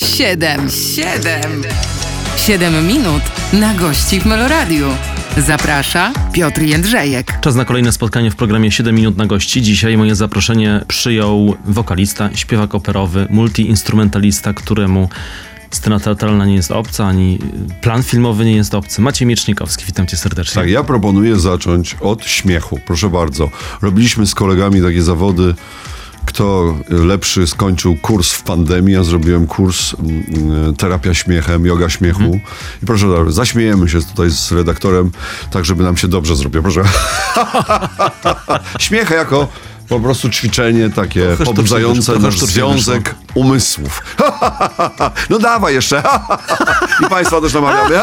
Siedem, siedem, siedem minut na gości w Meloradiu. Zaprasza Piotr Jędrzejek. Czas na kolejne spotkanie w programie 7 minut na gości. Dzisiaj moje zaproszenie przyjął wokalista, śpiewak operowy, multiinstrumentalista, któremu scena teatralna nie jest obca, ani plan filmowy nie jest obcy. Maciej Miecznikowski, witam cię serdecznie. Tak, ja proponuję zacząć od śmiechu. Proszę bardzo. Robiliśmy z kolegami takie zawody. Kto lepszy skończył kurs w pandemii, ja zrobiłem kurs mm, terapia śmiechem, yoga śmiechu. I proszę bardzo, zaśmiejemy się tutaj z redaktorem, tak żeby nam się dobrze zrobiło. Proszę. Śmiech jako po prostu ćwiczenie takie Trochę pobudzające nasz związek umysłów. no dawaj jeszcze. I państwa też namawiamy.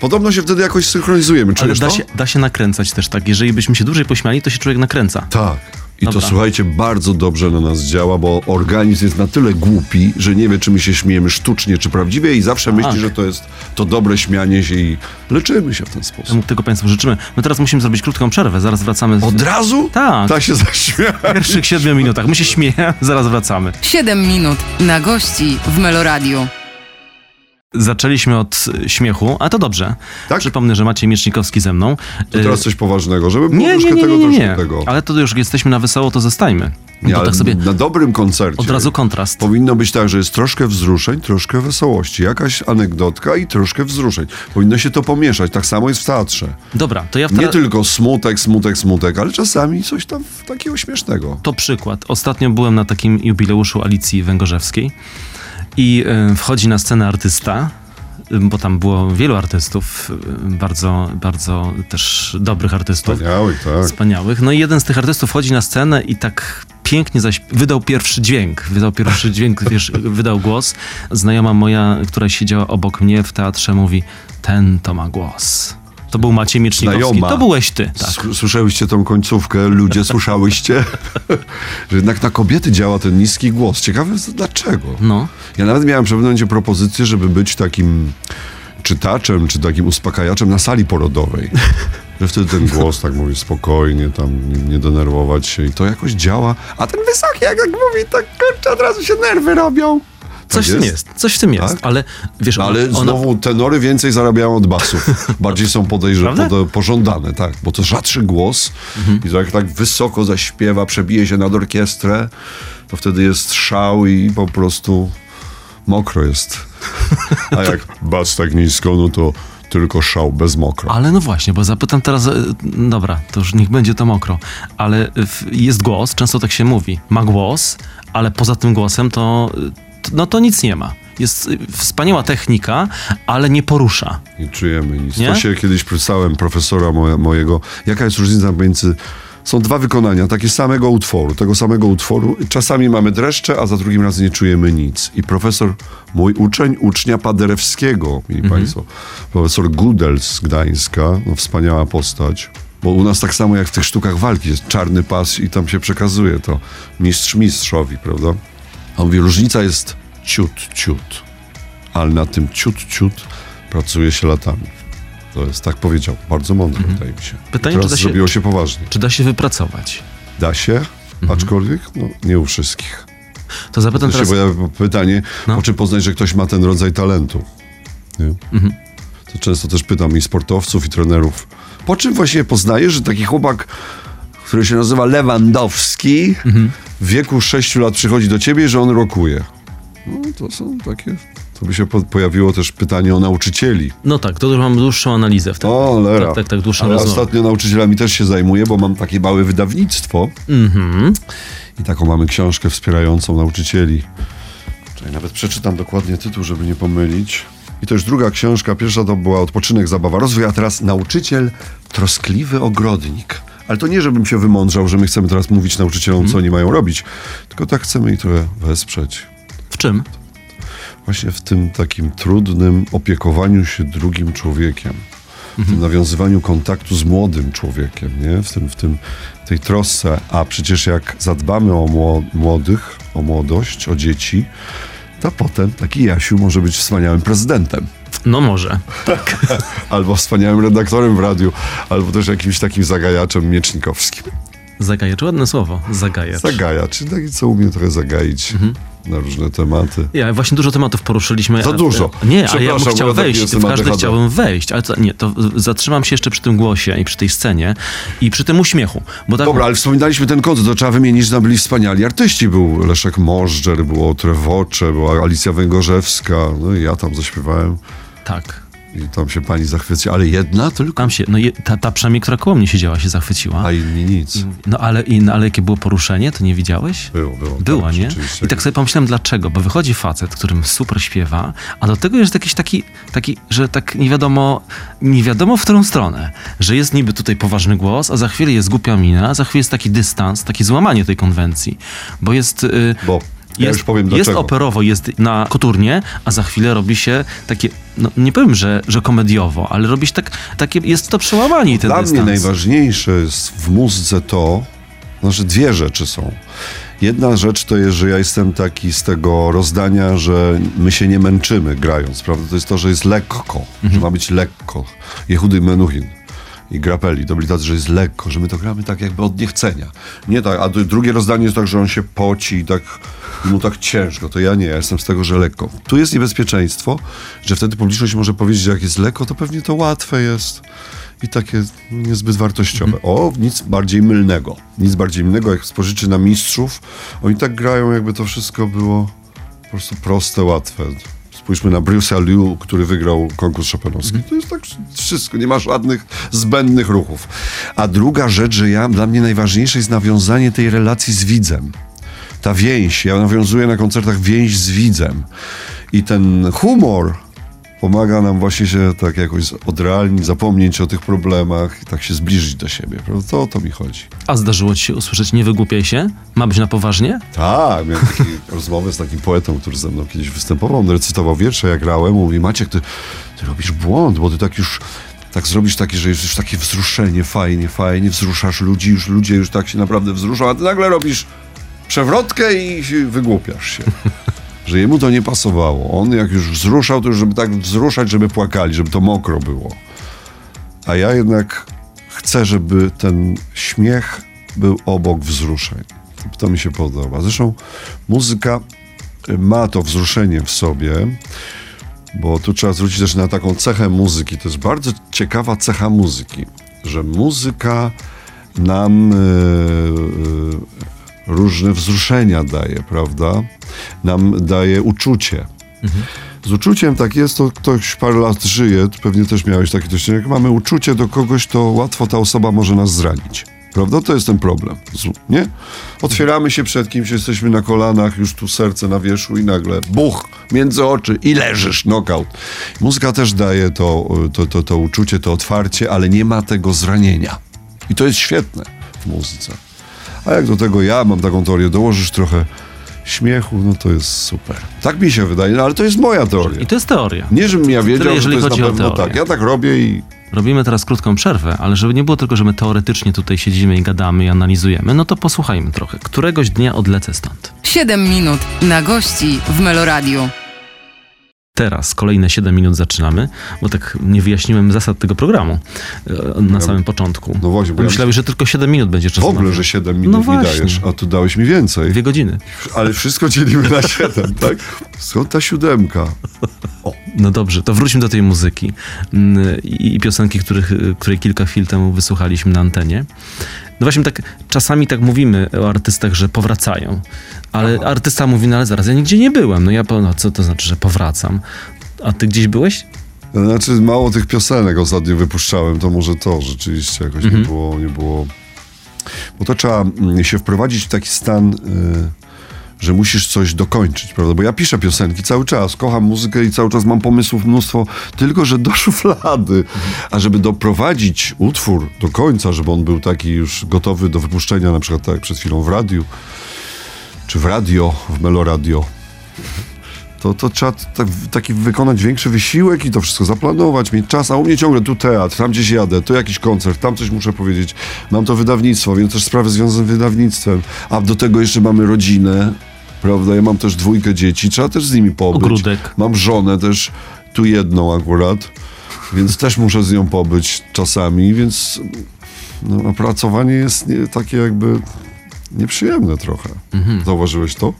Podobno się wtedy jakoś synchronizujemy. Ale Czujesz da to? się, da się nakręcać też tak. Jeżeli byśmy się dłużej pośmiali, to się człowiek nakręca. Tak. I Dobra. to słuchajcie, bardzo dobrze na nas działa, bo organizm jest na tyle głupi, że nie wie, czy my się śmiejemy sztucznie, czy prawdziwie i zawsze myśli, Tak. że to jest to dobre śmianie się i leczymy się w ten sposób. Tego Państwu życzymy. My teraz musimy zrobić krótką przerwę, zaraz wracamy. w Od razu? Tak. Tak się zaśmiać. pierwszych siedmiu minutach. My się śmiejemy, zaraz wracamy. Siedem minut na gości w Meloradiu. Zaczęliśmy od y, śmiechu, a to dobrze. Tak? Przypomnę, że Maciej Miecznikowski ze mną. To teraz coś poważnego, żeby było Nie, troszkę nie, nie, tego, nie, nie, nie. tego. Ale to już jesteśmy na wesoło, to zostajmy. Nie, Bo ale tak sobie na dobrym koncercie od razu kontrast. powinno być tak, że jest troszkę wzruszeń, troszkę wesołości, jakaś anegdotka i troszkę wzruszeń. Powinno się to pomieszać. Tak samo jest w teatrze. Dobra, to ja w Nie teraz... tylko smutek, smutek, smutek, ale czasami coś tam takiego śmiesznego. To przykład. Ostatnio byłem na takim jubileuszu Alicji Węgorzewskiej i y, wchodzi na scenę artysta, bo tam było wielu artystów, y, bardzo, bardzo też dobrych artystów. Wspaniały, tak. Wspaniałych. No i jeden z tych artystów wchodzi na scenę i tak pięknie zaś wydał pierwszy dźwięk. Wydał pierwszy dźwięk, wiesz, wydał głos. Znajoma moja, która siedziała obok mnie w teatrze, mówi: Ten to ma głos. To był Maciej Miecznikowski. Znajoma. To byłeś ty. Tak. Słyszałyście tą końcówkę? Ludzie, słyszałyście? że jednak na kobiety działa ten niski głos. Ciekawe dlaczego. No. Ja nawet miałem w pewnym momencie propozycję, żeby być takim czytaczem, czy takim uspokajaczem na sali porodowej. Że wtedy ten głos tak mówi spokojnie, tam nie, nie denerwować się i to jakoś działa. A ten wysoki, jak, jak mówi, tak kurczę, od razu się nerwy robią. Coś w tym jest. Coś w tym jest. Tak? Ale wiesz, ona, ale ona, znowu tenory więcej zarabiają od basów. Bardziej są podejrzane, pożądane, tak. Bo to rzadszy głos i to jak tak wysoko zaśpiewa, przebije się nad orkiestrę, to wtedy jest szał i po prostu mokro jest. A jak bas tak nisko, no to tylko szał bez mokro. Ale no właśnie, bo zapytam teraz, e, dobra, to już niech będzie to mokro, ale jest głos, często tak się mówi, ma głos, ale poza tym głosem to, no to nic nie ma. Jest e, wspaniała technika, ale nie porusza. Nie czujemy nic. Nie? To się kiedyś pytałem profesora moje, mojego, jaka jest różnica między... Są dwa wykonania takie samego utworu, tego samego utworu. Czasami mamy dreszcze, a za drugim razem nie czujemy nic. I profesor, mój uczeń, ucznia Paderewskiego, mili państwo, profesor Gudel z Gdańska, no wspaniała postać. Bo u nas tak samo jak w tych sztukach walki jest czarny pas i tam się przekazuje to mistrz mistrzowi, prawda? A on mówi, różnica jest ciut, ciut ale na tym ciut, ciut pracuje się latami. To jest, tak powiedział, bardzo mądry, wydaje mi się. Mhm. Pytanie, Teraz czy da się- zrobiło się poważnie. Czy da się wypracować? Da się, Mhm. aczkolwiek no, nie u wszystkich. To zapytam To się teraz, pojawia pytanie, No. po czym poznać, że ktoś ma ten rodzaj talentu. Mhm. To często też pytam i sportowców, i trenerów. Po czym właśnie poznajesz, że taki chłopak, który się nazywa Lewandowski, Mhm. w wieku 6 lat przychodzi do ciebie, że on rokuje. No to są takie... To by się po, pojawiło też pytanie o nauczycieli. no tak, to już mam dłuższą analizę wtedy. O, lera. Tak, tak, tak, dłuższą Ale rozmowę. ostatnio nauczycielami też się zajmuję, bo mam takie małe wydawnictwo Mhm. i taką mamy książkę wspierającą nauczycieli. Czyli nawet przeczytam dokładnie tytuł, żeby nie pomylić. I to już druga książka. Pierwsza to była Odpoczynek, zabawa, rozwój, a teraz Nauczyciel, troskliwy ogrodnik. Ale to nie, żebym się wymądrzał, że my chcemy teraz mówić nauczycielom, Mhm. co oni mają robić, tylko tak chcemy ich trochę wesprzeć. W czym? Właśnie w tym takim trudnym opiekowaniu się drugim człowiekiem. W tym nawiązywaniu kontaktu z młodym człowiekiem, nie? W, tym, w tym, tej trosce. A przecież jak zadbamy o mło- młodych, o młodość, o dzieci, to potem taki Jasiu może być wspaniałym prezydentem. No może. Albo wspaniałym redaktorem w radiu, albo też jakimś takim zagajaczem miecznikowskim. Zagajacz, ładne słowo. Zagajacz. Zagajacz, taki, co umie trochę zagaić na różne tematy. Ja właśnie dużo tematów poruszyliśmy. Za dużo. Nie, a ja bym chciał taki wejść, w każdy chciałbym wejść, ale to, nie, to zatrzymam się jeszcze przy tym głosie i przy tej scenie i przy tym uśmiechu. Bo tak, Dobra, ale wspominaliśmy ten koncert, to trzeba wymienić, że tam byli wspaniali artyści. Był Leszek Możdżer, było Trewocze, była Alicja Węgorzewska, no i ja tam zaśpiewałem tak. i tam się pani zachwyciła, ale jedna tylko, Tam się, no je, ta, ta przynajmniej, która koło mnie siedziała, się zachwyciła. a inni nic. No ale, i, no, ale jakie było poruszenie, to nie widziałeś? Było, było. Była, tak, nie? I tak sobie pomyślałem, dlaczego? Bo wychodzi facet, którym super śpiewa, a do tego jest jakiś taki, taki, że tak nie wiadomo, nie wiadomo w którą stronę. Że jest niby tutaj poważny głos, a za chwilę jest głupia mina, a za chwilę jest taki dystans, takie złamanie tej konwencji. Bo jest... y, Bo ja jest, już powiem jest operowo, jest na koturnie, a za chwilę robi się takie, no nie powiem, że, że komediowo, ale robi się tak, takie, jest to przełamanie ten Dla dystans. mnie najważniejsze jest w muzyce to, znaczy dwie rzeczy są. Jedna rzecz to jest, że ja jestem taki z tego rozdania, że my się nie męczymy grając, prawda? To jest to, że jest lekko, że ma być lekko. Jehudy Menuhin i Grapelli, to byli tacy, że jest lekko, że my to gramy tak jakby od niechcenia. Nie tak, a drugie rozdanie jest tak, że on się poci i tak, mu tak ciężko. To ja nie, ja jestem z tego, że lekko. Tu jest niebezpieczeństwo, że wtedy publiczność może powiedzieć, że jak jest lekko, to pewnie to łatwe jest i takie niezbyt wartościowe. O, nic bardziej mylnego. Nic bardziej mylnego, jak spojrzycie na mistrzów, oni tak grają, jakby to wszystko było po prostu proste, łatwe. Spójrzmy na Bruce'a Liu, który wygrał konkurs Chopinowski. To jest tak wszystko, nie ma żadnych zbędnych ruchów. A druga rzecz, że ja, dla mnie najważniejsze jest nawiązanie tej relacji z widzem. Ta więź, ja nawiązuję na koncertach więź z widzem. I ten humor pomaga nam właśnie się tak jakoś odrealnić, zapomnieć o tych problemach i tak się zbliżyć do siebie. Prawda? To o to mi chodzi. A zdarzyło ci się usłyszeć, nie wygłupiaj się? Ma być na poważnie? Tak, miałem taki rozmowę z takim poetą, który ze mną kiedyś występował. On recytował wiersze, ja grałem. Mówi, Maciek, ty, ty robisz błąd, bo ty tak już tak zrobisz taki, że już takie wzruszenie, fajnie, fajnie, wzruszasz ludzi, już ludzie już tak się naprawdę wzruszą, a ty nagle robisz przewrotkę i wygłupiasz się. Że jemu to nie pasowało. On jak już wzruszał, to już żeby tak wzruszać, żeby płakali, żeby to mokro było. A ja jednak chcę, żeby ten śmiech był obok wzruszeń. To, mi się podoba. Zresztą muzyka y, ma to wzruszenie w sobie, bo tu trzeba zwrócić też na taką cechę muzyki. To jest bardzo ciekawa cecha muzyki, że muzyka nam y, y, różne wzruszenia daje, prawda? Nam daje uczucie. Z uczuciem tak jest, to ktoś parę lat żyje, pewnie też miałeś taki doświadczenie. Jak mamy uczucie do kogoś, to łatwo ta osoba może nas zranić. Prawda? To jest ten problem. Nie? Otwieramy się przed kimś, jesteśmy na kolanach, już tu serce na wierzchu i nagle buch między oczy i leżysz, knockout. Muzyka też daje to, to, to, to uczucie, to otwarcie, ale nie ma tego zranienia. I to jest świetne w muzyce. A jak do tego ja mam taką teorię, dołożysz trochę śmiechu, no to jest super. Tak mi się wydaje, no ale to jest moja teoria. I to jest teoria. Nie, żebym ja wiedział, Tyle, że to jest na pewno tak. Ja tak robię i Robimy teraz krótką przerwę, ale żeby nie było tylko, że my teoretycznie tutaj siedzimy i gadamy i analizujemy, no to posłuchajmy trochę. Któregoś dnia odlecę stąd. 7 minut na gości w Meloradiu. Teraz kolejne 7 minut zaczynamy, bo tak nie wyjaśniłem zasad tego programu e, na samym początku. No właśnie, bo ja Myślałeś, że tylko 7 minut będzie w czasu. ogóle, na- że 7 No minut mi właśnie. dajesz, a tu dałeś mi więcej. Dwie godziny. Ale wszystko dzielimy na 7, tak? Skąd ta siódemka? No dobrze, to wróćmy do tej muzyki mm, i, i piosenki, których, której kilka chwil temu wysłuchaliśmy na antenie. No właśnie tak, czasami tak mówimy o artystach, że powracają, ale artysta mówi, no ale zaraz, ja nigdzie nie byłem. No ja, no co to znaczy, że powracam? A ty gdzieś byłeś? Znaczy, mało tych piosenek ostatnio wypuszczałem, to może to rzeczywiście jakoś Mhm. nie było, nie było... Bo to trzeba mm, się wprowadzić w taki stan, y, że musisz coś dokończyć, prawda? Bo ja piszę piosenki cały czas, kocham muzykę i cały czas mam pomysłów mnóstwo, tylko że do szuflady. A żeby doprowadzić utwór do końca, żeby on był taki już gotowy do wypuszczenia, na przykład tak jak przed chwilą w radiu, czy w radio, w Meloradio, to, to trzeba tak, taki wykonać większy wysiłek i to wszystko zaplanować, mieć czas, a u mnie ciągle tu teatr, tam gdzieś jadę, tu jakiś koncert, tam coś muszę powiedzieć. Mam to wydawnictwo, więc też sprawy związane z wydawnictwem, a do tego jeszcze mamy rodzinę, prawda? Ja mam też dwójkę dzieci, trzeba też z nimi pobyć. Ogródek. Mam żonę też, tu jedną akurat, więc też muszę z nią pobyć czasami, więc no, pracowanie jest nie, takie jakby nieprzyjemne trochę. Zauważyłeś to?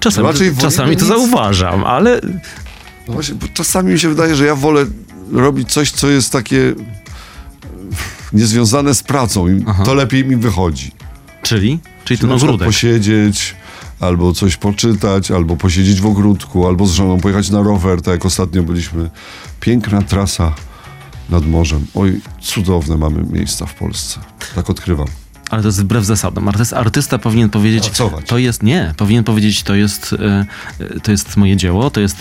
Czasami, Raczej czasami to nic. zauważam, ale No właśnie, bo czasami mi się wydaje, że ja wolę robić coś, co jest takie e, niezwiązane z pracą i to lepiej mi wychodzi. czyli? Czyli ten ogródek. posiedzieć, albo coś poczytać, albo posiedzieć w ogródku, albo z żoną pojechać na rower, tak jak ostatnio byliśmy. Piękna trasa nad morzem. Oj, cudowne mamy miejsca w Polsce. Tak odkrywam. Ale to jest wbrew zasadom. Artysta, artysta powinien powiedzieć, Pracować. to jest, nie, powinien powiedzieć, to jest, e, e, to jest moje dzieło, to jest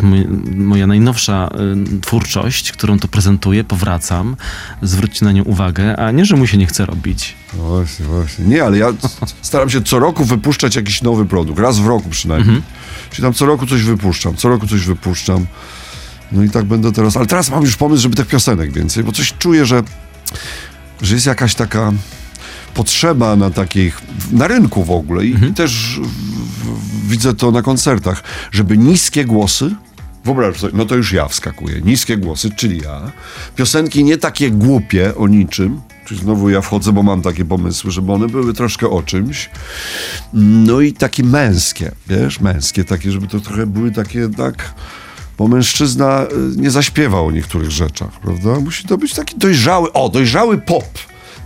moja najnowsza e, twórczość, którą to prezentuję, powracam, zwróćcie na nią uwagę, a nie, że mu się nie chce robić. No właśnie, właśnie. Nie, ale ja staram się co roku wypuszczać jakiś nowy produkt. Raz w roku przynajmniej. Czyli tam co roku coś wypuszczam, co roku coś wypuszczam. No i tak będę teraz. Ale teraz mam już pomysł, żeby tych piosenek więcej, bo coś czuję, że, że jest jakaś taka potrzeba na takich, na rynku w ogóle i też w, w, widzę to na koncertach, żeby niskie głosy, wyobraź sobie, no to już ja wskakuję, niskie głosy, czyli ja, piosenki nie takie głupie o niczym, czyli znowu ja wchodzę, bo mam takie pomysły, żeby one były troszkę o czymś, no i takie męskie, wiesz, męskie takie, żeby to trochę były takie jednak... Bo mężczyzna y, nie zaśpiewa o niektórych rzeczach, prawda? Musi to być taki dojrzały, o, dojrzały pop.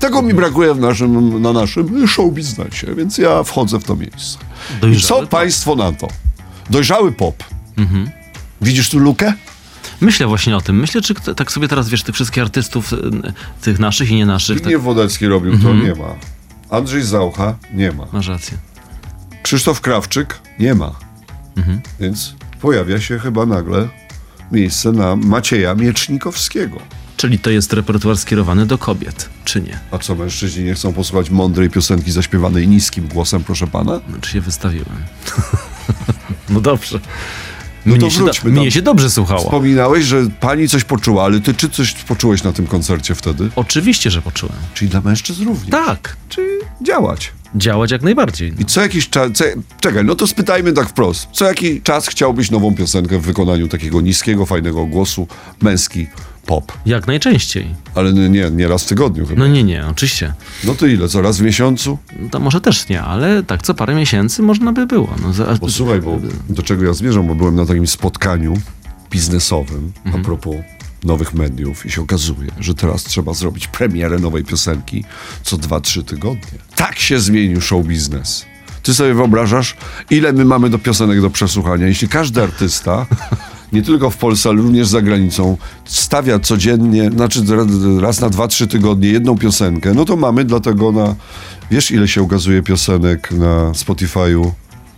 Tego mi brakuje w naszym, na naszym show biznesie, więc ja wchodzę w to miejsce. I Dojrzały co pop. państwo na to? Dojrzały pop. Widzisz tu lukę? Myślę właśnie o tym. Myślę, czy tak sobie teraz, wiesz, tych wszystkich artystów, e, tych naszych i nie naszych, tak, Zbigniew Wodecki robił, to nie ma. Andrzej Zaucha nie ma. masz rację. Krzysztof Krawczyk nie ma. Więc pojawia się chyba nagle miejsce na Macieja Miecznikowskiego. Czyli to jest repertuar skierowany do kobiet, czy nie? A co, mężczyźni nie chcą posłuchać mądrej piosenki zaśpiewanej niskim głosem, proszę pana? Znaczy się wystawiłem. no dobrze. No to mnie, się, do, mnie się dobrze słuchało. Wspominałeś, że pani coś poczuła, ale ty czy coś poczułeś na tym koncercie wtedy? Oczywiście, że poczułem. Czyli dla mężczyzn również. Tak. Czyli działać. Działać jak najbardziej. I co jakiś czas. Co, czekaj, no to spytajmy tak wprost. Co jakiś czas chciałbyś nową piosenkę w wykonaniu takiego niskiego, fajnego głosu, męski pop? Jak najczęściej. Ale nie, nie raz w tygodniu chyba. No nie, nie, oczywiście. No to ile? Co raz w miesiącu? To może też nie, ale tak co parę miesięcy można by było. No, za, Posłuchaj, bo do czego ja zmierzam, bo byłem na takim spotkaniu biznesowym a propos nowych mediów i się okazuje, że teraz trzeba zrobić premierę nowej piosenki co 2-3 tygodnie. Tak się zmienił show biznes. Ty sobie wyobrażasz, ile my mamy do piosenek do przesłuchania? Jeśli każdy artysta, nie tylko w Polsce, ale również za granicą, stawia codziennie, znaczy raz na 2-3 tygodnie jedną piosenkę, no to mamy dlatego na... Wiesz, ile się ukazuje piosenek na Spotify'u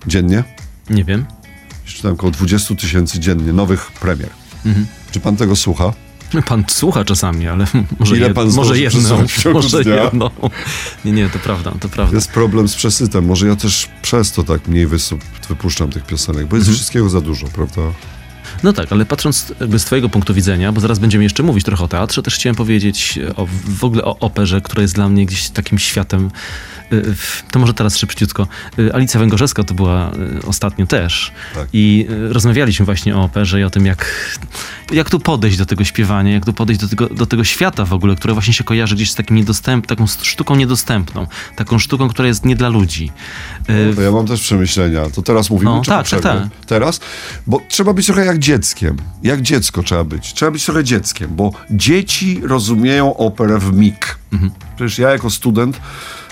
dziennie? Nie wiem. Czytałem około 20 tysięcy dziennie nowych premier. Czy pan tego słucha? Pan słucha czasami, ale może, Ile jed, pan może zdąży jedną. Może dnia? jedną. Nie, nie, to prawda, to prawda. Jest problem z przesytem. Może ja też przez to tak mniej wypuszczam tych piosenek, bo jest wszystkiego za dużo, prawda? No tak, ale patrząc jakby z twojego punktu widzenia, bo zaraz będziemy jeszcze mówić trochę o teatrze, też chciałem powiedzieć o, w ogóle o operze, która jest dla mnie gdzieś takim światem. y, To może teraz szybciutko. Y, Alicja Węgorzewska to była y, ostatnio też. Tak. I rozmawialiśmy właśnie o operze i o tym, jak, jak tu podejść do tego śpiewania, jak tu podejść do tego, do tego świata w ogóle, które właśnie się kojarzy gdzieś z takim niedostęp, taką sztuką niedostępną, taką sztuką, która jest nie dla ludzi. To ja mam też przemyślenia. To teraz mówimy, No, czy tak, tak, tak. Teraz? Bo trzeba być trochę jak dzieckiem. Jak dziecko trzeba być. Trzeba być trochę dzieckiem, bo dzieci rozumieją operę w mig. Mhm. Przecież ja jako student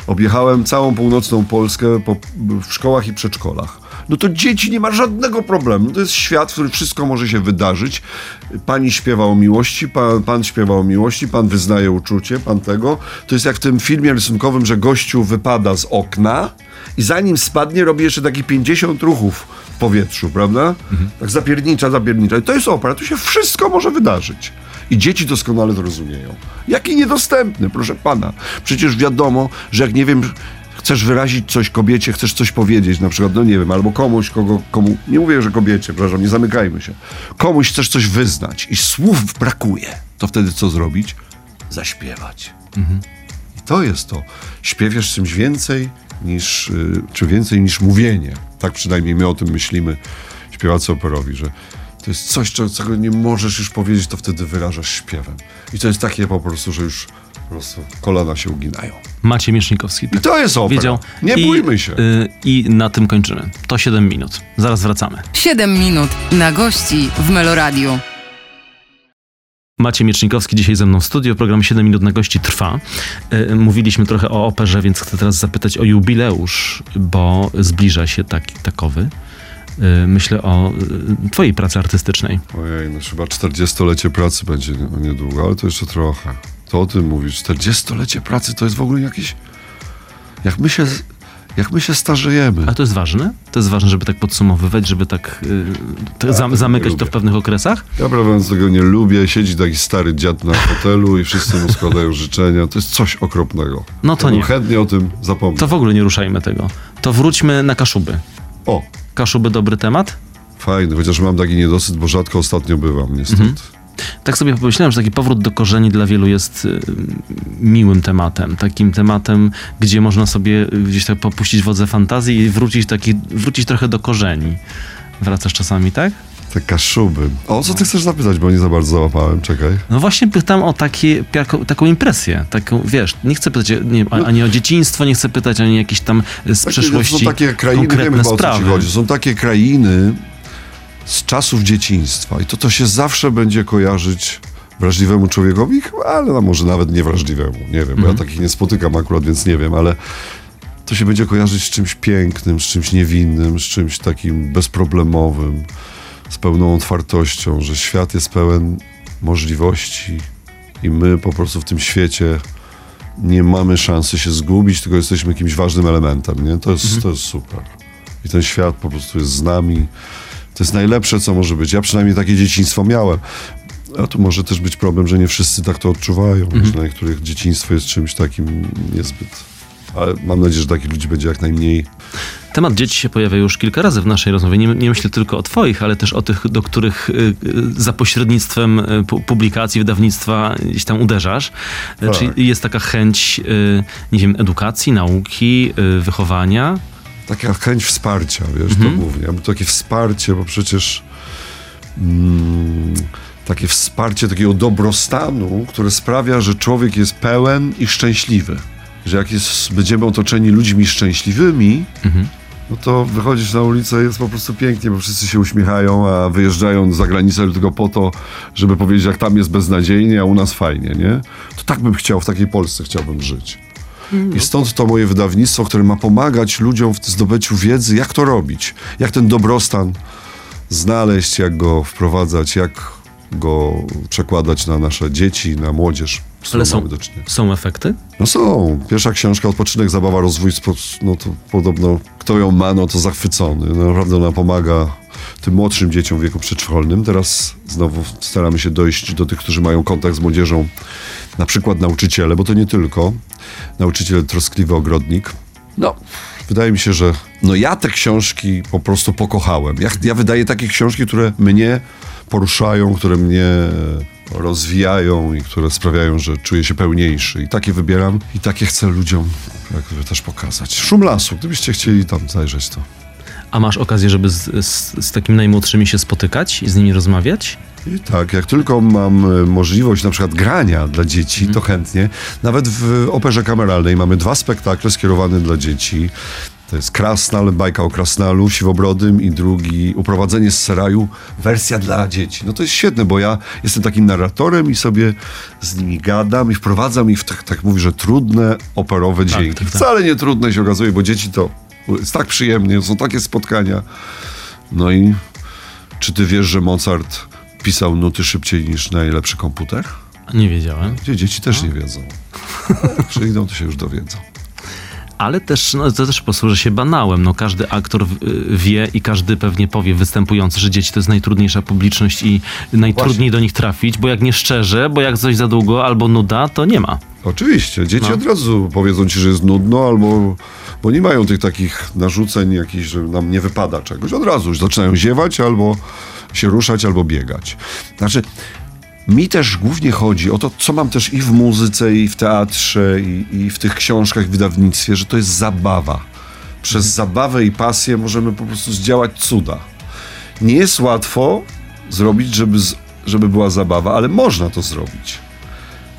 objechałem całą północną Polskę po, w szkołach i przedszkolach. No to dzieci nie ma żadnego problemu. To jest świat, w którym wszystko może się wydarzyć. Pani śpiewa o miłości, pan, pan śpiewa o miłości, pan wyznaje uczucie, pan tego. To jest jak w tym filmie rysunkowym, że gościu wypada z okna i zanim spadnie, robi jeszcze taki 50 ruchów powietrzu, prawda? Tak zapiernicza, zapiernicza. I to jest opera, tu się wszystko może wydarzyć. I dzieci doskonale to rozumieją. Jaki niedostępny, proszę pana. Przecież wiadomo, że jak nie wiem, chcesz wyrazić coś kobiecie, chcesz coś powiedzieć, na przykład, no nie wiem, albo komuś, kogo, komu, nie mówię, że kobiecie, przepraszam, nie zamykajmy się. Komuś chcesz coś wyznać i słów brakuje, to wtedy co zrobić? Zaśpiewać. I to jest to. Śpiew jest czymś więcej niż, y, czy więcej niż mówienie. Tak przynajmniej my o tym myślimy, śpiewacy operowi, że to jest coś, czego- nie możesz już powiedzieć, to wtedy wyrażasz śpiewem. I to jest takie po prostu, że już prostu kolana się uginają. Maciej Miesznikowski. I to jest opera. Wiedział. Nie I, bójmy się. y, I na tym kończymy. To 7 minut. Zaraz wracamy. 7 minut na gości w Meloradiu. Maciej Miecznikowski dzisiaj ze mną w studio. Program 7 minut na gości trwa. Y, Mówiliśmy trochę o operze, więc chcę teraz zapytać o jubileusz, bo zbliża się taki takowy. Y, Myślę o y, twojej pracy artystycznej. Ojej, no chyba 40-lecie pracy będzie nie- niedługo, ale to jeszcze trochę. To o tym mówisz. 40-lecie pracy to jest w ogóle jakieś... Jak my się, jak my się starzejemy. A to jest ważne? To jest ważne, żeby tak podsumowywać, żeby tak y, te, zam, zamykać to w pewnych okresach? Ja prawdę mówiąc tego nie lubię. Siedzi taki stary dziad na fotelu i wszyscy mu składają życzenia. To jest coś okropnego. No to Ja nie. chętnie o tym zapomniał. To w ogóle nie ruszajmy tego. To wróćmy na Kaszuby. O, Kaszuby dobry temat? fajny, chociaż mam taki niedosyt, bo rzadko ostatnio bywam, niestety. Mhm. Tak sobie pomyślałem, że taki powrót do korzeni dla wielu jest y, miłym tematem. Takim tematem, gdzie można sobie gdzieś tak popuścić wodze fantazji i wrócić, taki, wrócić trochę do korzeni. Wracasz czasami, tak? Te kaszuby. A o co ty chcesz zapytać, bo nie za bardzo załapałem, czekaj. No właśnie pytam o takie, jako, taką impresję. Taką, wiesz, nie chcę pytać nie, a- ani o dzieciństwo, nie chcę pytać ani jakieś tam y, z Takie- przeszłości są takie krainy, wiem chyba o co sprawy. ci chodzi. Są takie krainy z czasów dzieciństwa i to to się zawsze będzie kojarzyć wrażliwemu człowiekowi, ale no może nawet niewrażliwemu. Nie wiem, bo Mhm. ja takich nie spotykam akurat, więc nie wiem, ale to się będzie kojarzyć z czymś pięknym, z czymś niewinnym, z czymś takim bezproblemowym, z pełną otwartością, że świat jest pełen możliwości i my po prostu w tym świecie nie mamy szansy się zgubić, tylko jesteśmy jakimś ważnym elementem, nie? To jest, to jest super. I ten świat po prostu jest z nami. To jest najlepsze, co może być. Ja przynajmniej takie dzieciństwo miałem. A tu może też być problem, że nie wszyscy tak to odczuwają. Że dla niektórych dzieciństwo jest czymś takim niezbyt. Ale mam nadzieję, że takich ludzi będzie jak najmniej. Temat dzieci się pojawia już kilka razy w naszej rozmowie. Nie, nie myślę tylko o twoich, ale też o tych, do których y, y, za pośrednictwem y, pu- publikacji, wydawnictwa gdzieś tam uderzasz. Y, Tak. Czyli jest taka chęć, y, nie wiem, edukacji, nauki, y, wychowania. Taka chęć wsparcia, wiesz, to głównie. Aby takie wsparcie, bo przecież mm, takie wsparcie takiego dobrostanu, które sprawia, że człowiek jest pełen i szczęśliwy. Że jak jest, będziemy otoczeni ludźmi szczęśliwymi, no to wychodzisz na ulicę jest po prostu pięknie, bo wszyscy się uśmiechają, a wyjeżdżają za granicę tylko po to, żeby powiedzieć, jak tam jest beznadziejnie, a u nas fajnie, nie? To tak bym chciał, w takiej Polsce chciałbym żyć. I stąd to moje wydawnictwo, które ma pomagać ludziom w zdobyciu wiedzy, jak to robić, jak ten dobrostan znaleźć, jak go wprowadzać, jak go przekładać na nasze dzieci, na młodzież. Ale są, są efekty? No są. Pierwsza książka, Odpoczynek, Zabawa, Rozwój, no to podobno kto ją ma, no to zachwycony. No naprawdę ona pomaga tym młodszym dzieciom w wieku przedszkolnym. Teraz znowu staramy się dojść do tych, którzy mają kontakt z młodzieżą, na przykład nauczyciele, bo to nie tylko. Nauczyciel troskliwy ogrodnik. No, wydaje mi się, że no ja te książki po prostu pokochałem. Ja, ja wydaję takie książki, które mnie poruszają, które mnie rozwijają i które sprawiają, że czuję się pełniejszy. I takie wybieram i takie chcę ludziom jakby też pokazać. Szum lasu, gdybyście chcieli tam zajrzeć, to A masz okazję, żeby z, z, z takimi najmłodszymi się spotykać i z nimi rozmawiać? I tak, jak tylko mam e, możliwość na przykład grania dla dzieci, to chętnie. Nawet w operze kameralnej mamy dwa spektakle skierowane dla dzieci. To jest Krasnal, bajka o Krasnalu, Siwobrodym i drugi Uprowadzenie z Seraju, wersja dla dzieci. No to jest świetne, bo ja jestem takim narratorem i sobie z nimi gadam i wprowadzam ich w tak, tak mówię, że trudne operowe dźwięki. tak, tak. Wcale nie trudne się okazuje, bo dzieci to jest tak przyjemnie, są takie spotkania. No i czy ty wiesz, że Mozart pisał nuty szybciej niż najlepszy komputer? Nie wiedziałem. Gdzie dzieci też nie wiedzą. Przyjdą, to się już dowiedzą. Ale też, no, to też posłuży się banałem. No, każdy aktor wie i każdy pewnie powie występujący, że dzieci to jest najtrudniejsza publiczność i najtrudniej do nich trafić, bo jak nie szczerze, bo jak coś za długo albo nuda, to nie ma. Oczywiście, dzieci No. od razu powiedzą ci, że jest nudno, albo bo nie mają tych takich narzuceń jakichś, że nam nie wypada czegoś. Od razu już zaczynają ziewać, albo się ruszać, albo biegać. Znaczy, mi też głównie chodzi o to, co mam też i w muzyce, i w teatrze, i, i w tych książkach, w wydawnictwie, że to jest zabawa. Przez zabawę i pasję możemy po prostu zdziałać cuda. Nie jest łatwo zrobić, żeby, żeby była zabawa, ale można to zrobić.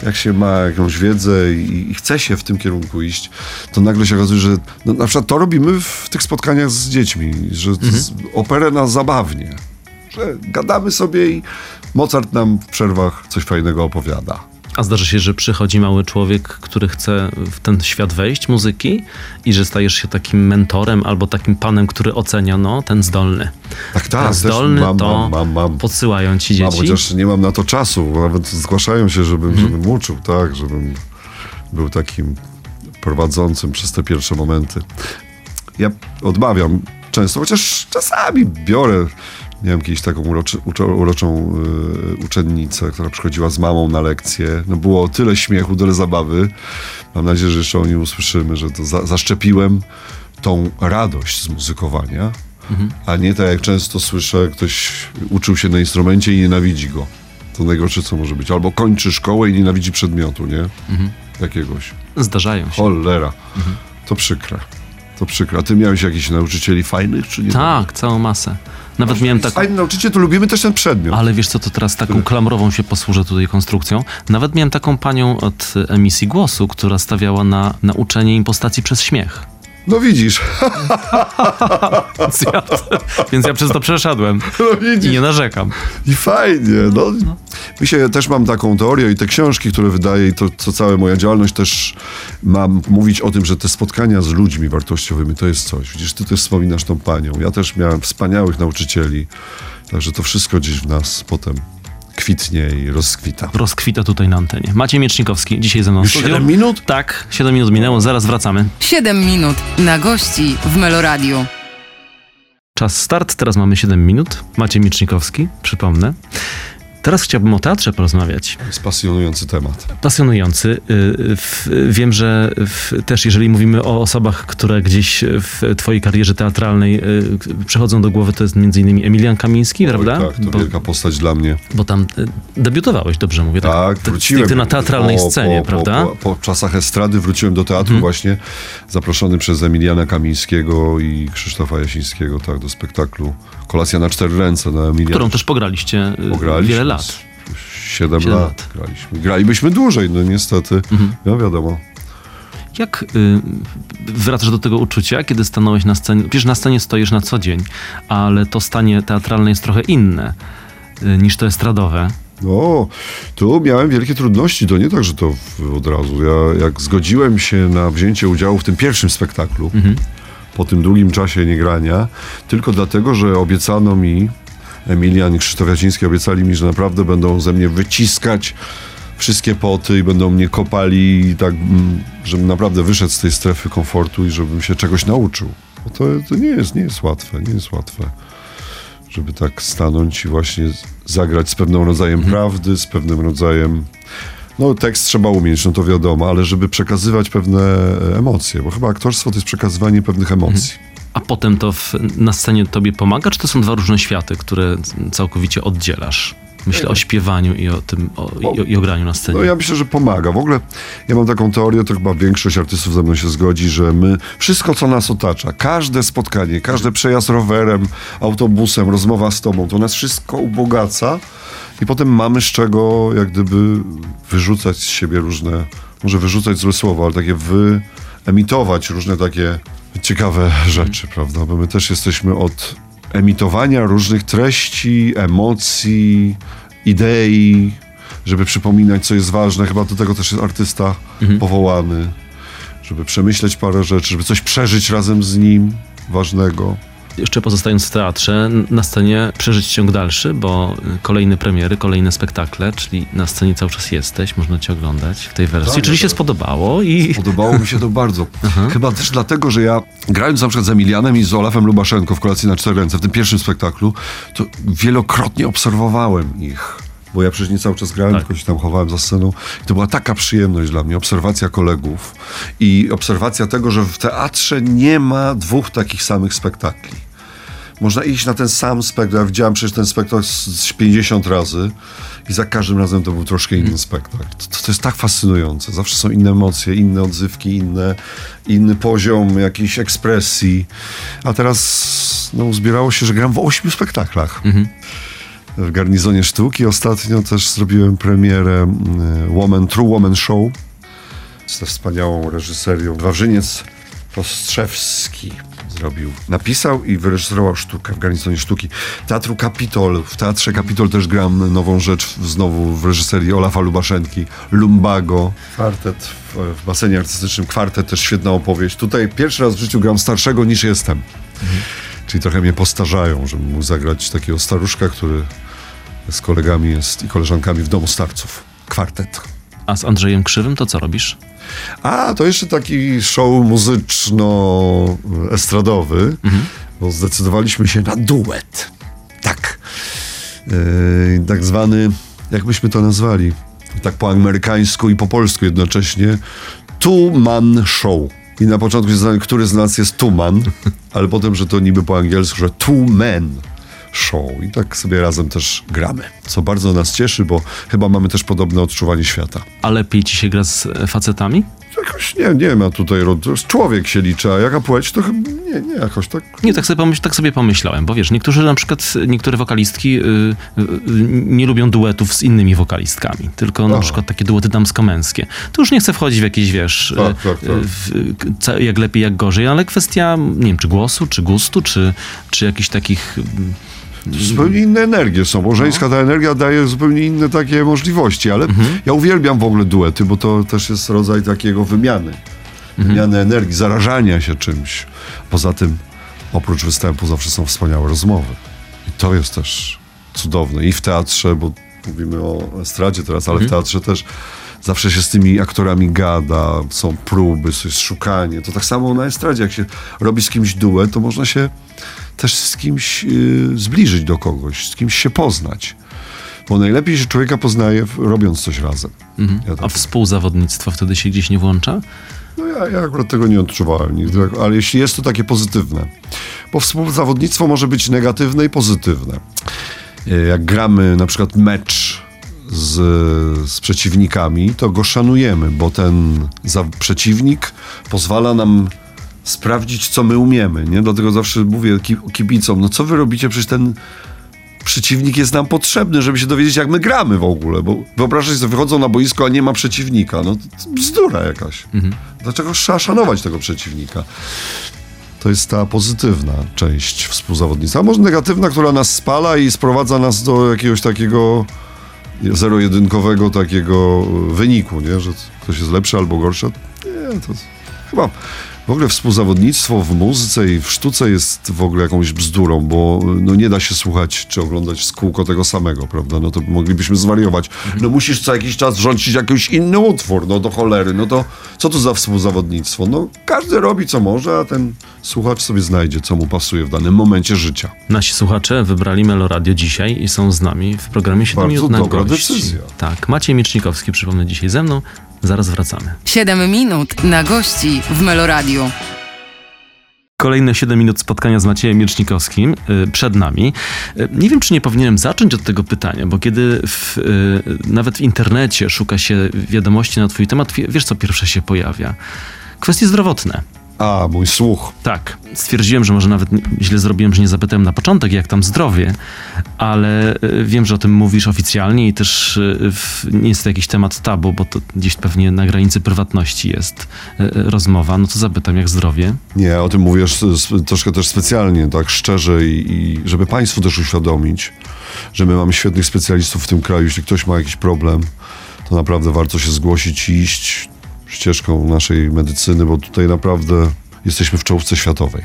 jak się ma jakąś wiedzę i, i chce się w tym kierunku iść, to nagle się okazuje, że no, na przykład to robimy w tych spotkaniach z dziećmi, że z, operę nas zabawnie, że gadamy sobie i Mozart nam w przerwach coś fajnego opowiada. A zdarzy się, że przychodzi mały człowiek, który chce w ten świat wejść muzyki i że stajesz się takim mentorem albo takim panem, który ocenia, no, ten zdolny. Tak, tak, ten zdolny mam, to mam, mam, mam. podsyłają ci Mam, dzieci. chociaż nie mam na to czasu, nawet zgłaszają się, żebym, żebym uczył, tak, żebym był takim prowadzącym przez te pierwsze momenty. Ja odmawiam często, chociaż czasami biorę. Miałem kiedyś taką uroczy, uroczą y, uczennicę, która przychodziła z mamą na lekcję. No było tyle śmiechu, tyle zabawy. Mam nadzieję, że jeszcze o nim usłyszymy, że to za, zaszczepiłem tą radość z muzykowania, a nie tak jak często słyszę, ktoś uczył się na instrumencie i nienawidzi go. To najgorsze, co może być. Albo kończy szkołę i nienawidzi przedmiotu, nie? Jakiegoś. Zdarzają się. Cholera. To przykre. To przykre. A ty miałeś jakichś nauczycieli fajnych, czy nie? Tak, całą masę. Nawet miałem taką... Fajny nauczyciel, to lubimy też ten przedmiot. Ale wiesz co, to teraz taką klamrową się posłużę tutaj konstrukcją. Nawet miałem taką panią od emisji głosu, która stawiała na nauczenie impostacji przez śmiech. No widzisz. Więc ja, więc ja przez to przeszedłem No i nie narzekam. I fajnie, no. Mi się też mam taką teorię i te książki, które wydaję i to, co cała moja działalność też mam mówić o tym, że te spotkania z ludźmi wartościowymi to jest coś. Widzisz, ty też wspominasz tą panią. Ja też miałem wspaniałych nauczycieli. Także to wszystko gdzieś w nas potem kwitnie i rozkwita. Rozkwita tutaj na antenie. Maciej Miecznikowski, dzisiaj ze mną w Już studiu. 7 minut? Tak, 7 minut minęło, zaraz wracamy. 7 minut na gości w Meloradiu. Czas start, teraz mamy 7 minut. Maciej Miecznikowski, przypomnę. Teraz chciałbym o teatrze porozmawiać. To jest pasjonujący temat. Pasjonujący. Y, Wiem, że też jeżeli mówimy o osobach, które gdzieś w twojej karierze teatralnej y, przychodzą do głowy, to jest innymi Emilian Kamiński, prawda? Oj, tak, to Bo, wielka postać dla mnie. bo tam y, debiutowałeś, dobrze mówię? Tak, Ty- wróciłem. Ty na teatralnej po, scenie, po, prawda? Po, po, czasach estrady wróciłem do teatru właśnie, zaproszony przez Emiliana Kamińskiego i Krzysztofa Jasińskiego, tak, do spektaklu Kolacja na cztery ręce na Emilianie. Którą też pograliście Pograliśmy wiele lat. Siedem Siedem lat, lat. graliśmy. Gralibyśmy dłużej, no niestety. Mhm. No wiadomo. Jak y, wracasz do tego uczucia, kiedy stanąłeś na scenie? Wiesz, na scenie stoisz na co dzień, ale to stanie teatralne jest trochę inne y, niż to estradowe. No, tu miałem wielkie trudności. To nie tak, że to w- od razu. Ja jak zgodziłem się na wzięcie udziału w tym pierwszym spektaklu, po tym długim czasie niegrania, tylko dlatego, że obiecano mi, Emilian i Krzysztof Jaciński obiecali mi, że naprawdę będą ze mnie wyciskać wszystkie poty i będą mnie kopali i tak, mm, żebym naprawdę wyszedł z tej strefy komfortu i żebym się czegoś nauczył. Bo to, to nie jest, nie jest łatwe, nie jest łatwe żeby tak stanąć i właśnie zagrać z pewnym rodzajem prawdy, z pewnym rodzajem. No, tekst trzeba umieć, no to wiadomo, ale żeby przekazywać pewne e, emocje, bo chyba aktorstwo to jest przekazywanie pewnych emocji. A potem to w, na scenie tobie pomaga, czy to są dwa różne światy, które całkowicie oddzielasz? Myślę o śpiewaniu i o tym, o, i, o, i o graniu na scenie. No ja myślę, że pomaga. W ogóle ja mam taką teorię, to chyba większość artystów ze mną się zgodzi, że my, wszystko co nas otacza, każde spotkanie, każdy przejazd rowerem, autobusem, rozmowa z tobą, to nas wszystko ubogaca i potem mamy z czego jak gdyby wyrzucać z siebie różne, może wyrzucać złe słowo, ale takie wyemitować różne takie ciekawe rzeczy, prawda? Bo my też jesteśmy od emitowania różnych treści, emocji, idei, żeby przypominać, co jest ważne. Chyba do tego też jest artysta powołany, żeby przemyśleć parę rzeczy, żeby coś przeżyć razem z nim ważnego. Jeszcze pozostając w teatrze, na scenie przeżyć ciąg dalszy, bo y, kolejne premiery, kolejne spektakle, czyli na scenie cały czas jesteś, można cię oglądać w tej wersji. Tak, czyli się spodobało i... Podobało mi się to bardzo. Chyba też dlatego, że ja grając na przykład z Emilianem i z Olafem Lubaszenko w Kolacji na cztery ręce, w tym pierwszym spektaklu, to wielokrotnie obserwowałem ich. Bo ja przecież nie cały czas grałem, Tak. tylko się tam chowałem za sceną. I to była taka przyjemność dla mnie, obserwacja kolegów i obserwacja tego, że w teatrze nie ma dwóch takich samych spektakli. Można iść na ten sam spektakl. Ja widziałem przecież ten spektakl z z 50 razy i za każdym razem to był troszkę inny spektakl. To, to jest tak fascynujące. Zawsze są inne emocje, inne odzywki, inne, inny poziom jakiejś ekspresji. A teraz no, uzbierało się, że gram w ośmiu spektaklach. W garnizonie sztuki. Ostatnio też zrobiłem premierę y, Woman, True Woman Show ze wspaniałą reżyserią. Wawrzyniec Postrzewski zrobił, napisał i wyreżyserował sztukę w garnizonie sztuki. Teatru Kapitol. W Teatrze Kapitol też gram nową rzecz znowu w reżyserii Olafa Lubaszenki. Lumbago. Kwartet w, w basenie artystycznym. Kwartet też świetna opowieść. Tutaj pierwszy raz w życiu gram starszego niż jestem. Czyli trochę mnie postarzają, żebym mógł zagrać takiego staruszka, który z kolegami jest i koleżankami w domu starców. Kwartet. A z Andrzejem Krzywym to co robisz? A, to jeszcze taki show muzyczno-estradowy, bo zdecydowaliśmy się na duet. Tak. Yy, tak zwany, jak byśmy to nazwali, tak po amerykańsku i po polsku jednocześnie, two-man show. I na początku się zastanawiałem, który z nas jest two-man, ale potem, że to niby po angielsku, że two-men show. I tak sobie razem też gramy. Co bardzo nas cieszy, bo chyba mamy też podobne odczuwanie świata. A lepiej ci się gra z facetami? Jakoś nie, nie ma tutaj. Człowiek się liczy, a jaka płeć, to chyba nie, nie jakoś tak. Nie, tak sobie, pomyśl, tak sobie pomyślałem, bo wiesz, niektórzy na przykład, niektóre wokalistki y, y, y, nie lubią duetów z innymi wokalistkami, tylko na Aha. przykład takie duety damsko-męskie. Tu już nie chcę wchodzić w jakieś, wiesz, Tak, tak, tak. w, jak lepiej, jak gorzej, ale kwestia, nie wiem, czy głosu, czy gustu, czy, czy jakichś takich... Zupełnie inne energie są, bo żeńska ta energia daje zupełnie inne takie możliwości, ale ja uwielbiam w ogóle duety, bo to też jest rodzaj takiego wymiany. Wymiany energii, zarażania się czymś. Poza tym, oprócz występu zawsze są wspaniałe rozmowy. I to jest też cudowne. I w teatrze, bo mówimy o estradzie teraz, ale w teatrze też zawsze się z tymi aktorami gada, są próby, jest szukanie. To tak samo na estradzie, jak się robi z kimś duet, to można się też z kimś y, zbliżyć do kogoś, z kimś się poznać. Bo najlepiej się człowieka poznaje robiąc coś razem. Ja A tak, współzawodnictwo wtedy się gdzieś nie włącza? no ja, ja akurat tego nie odczuwałem nigdy, ale jeśli jest to takie pozytywne. Bo współzawodnictwo może być negatywne i pozytywne. Y, Jak gramy na przykład mecz z, z przeciwnikami, to go szanujemy, bo ten za, przeciwnik pozwala nam sprawdzić, co my umiemy. Nie? Dlatego zawsze mówię ki- kibicom, no co wy robicie, przecież ten przeciwnik jest nam potrzebny, żeby się dowiedzieć, jak my gramy w ogóle. Bo wyobrażasz sobie, wychodzą na boisko, a nie ma przeciwnika. No to bzdura jakaś. Dlaczego trzeba szanować tego przeciwnika? To jest ta pozytywna część współzawodnictwa. A może negatywna, która nas spala i sprowadza nas do jakiegoś takiego zero-jedynkowego takiego wyniku, nie? że ktoś jest lepszy albo gorszy. Nie, to chyba w ogóle współzawodnictwo w muzyce i w sztuce jest w ogóle jakąś bzdurą, bo no, nie da się słuchać czy oglądać w kółko tego samego, prawda? No to moglibyśmy zwariować. No musisz co jakiś czas rządzić jakiś inny utwór, no do cholery. No to co to za współzawodnictwo? No każdy robi co może, a ten słuchacz sobie znajdzie, co mu pasuje w danym momencie życia. Nasi słuchacze wybrali Meloradio dzisiaj i są z nami w programie 7 Bardzo minut na dobra gości. decyzja. Tak, Maciej Miecznikowski, przypomnę, dzisiaj ze mną. Zaraz wracamy. 7 minut na gości w Meloradiu. Kolejne 7 minut spotkania z Maciejem Miecznikowskim y, przed nami. Y, nie wiem, czy nie powinienem zacząć od tego pytania, bo kiedy w, y, nawet w internecie szuka się wiadomości na twój temat, wie- wiesz co pierwsze się pojawia? Kwestie zdrowotne. A, mój słuch. Tak, stwierdziłem, że może nawet źle zrobiłem, że nie zapytałem na początek, jak tam zdrowie, ale y, wiem, że o tym mówisz oficjalnie i też y, nie jest to jakiś temat tabu, bo to gdzieś pewnie na granicy prywatności jest y, rozmowa. No to zapytam, jak zdrowie? Nie, o tym s- troszkę też specjalnie, tak szczerze i, i żeby Państwu też uświadomić, że my mamy świetnych specjalistów w tym kraju. Jeśli ktoś ma jakiś problem, to naprawdę warto się zgłosić i iść ścieżką naszej medycyny, bo tutaj naprawdę jesteśmy w czołówce światowej.